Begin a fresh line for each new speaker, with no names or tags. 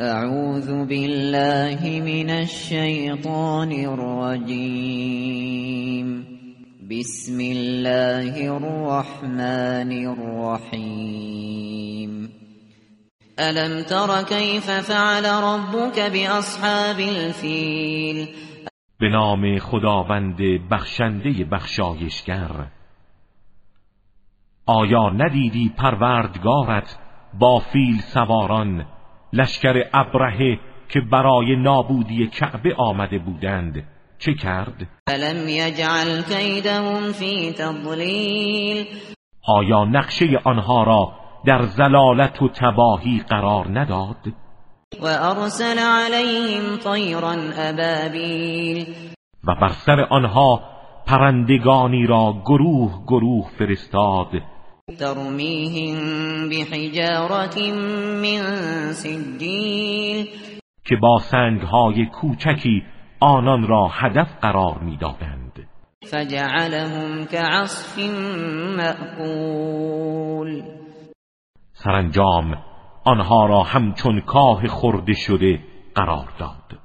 اعوذ بالله من الشیطان الرجیم بسم الله الرحمن الرحیم الم تر كيف فعل ربك باصحاب الفیل
به نام خداوند بخشنده بخشایشگر. آیا ندیدی پروردگارت با فیل سواران لشکر ابرهه که برای نابودی کعبه آمده بودند چه کرد؟
الم یجعل کیدهم فی تضلیل
آیا نقشه آنها را در زلالت و تباهی قرار نداد؟
و ارسل علیهم طیرا ابابیل
و بر سر آنها پرندگانی را گروه گروه فرستاد
ترمیهم بحجارت من سجیل
که با سنگهای کوچکی آنان را هدف قرار می‌دادند.
فجعلهم كعصف مأکول
سرانجام آنها را همچون کاه خورده شده قرار داد.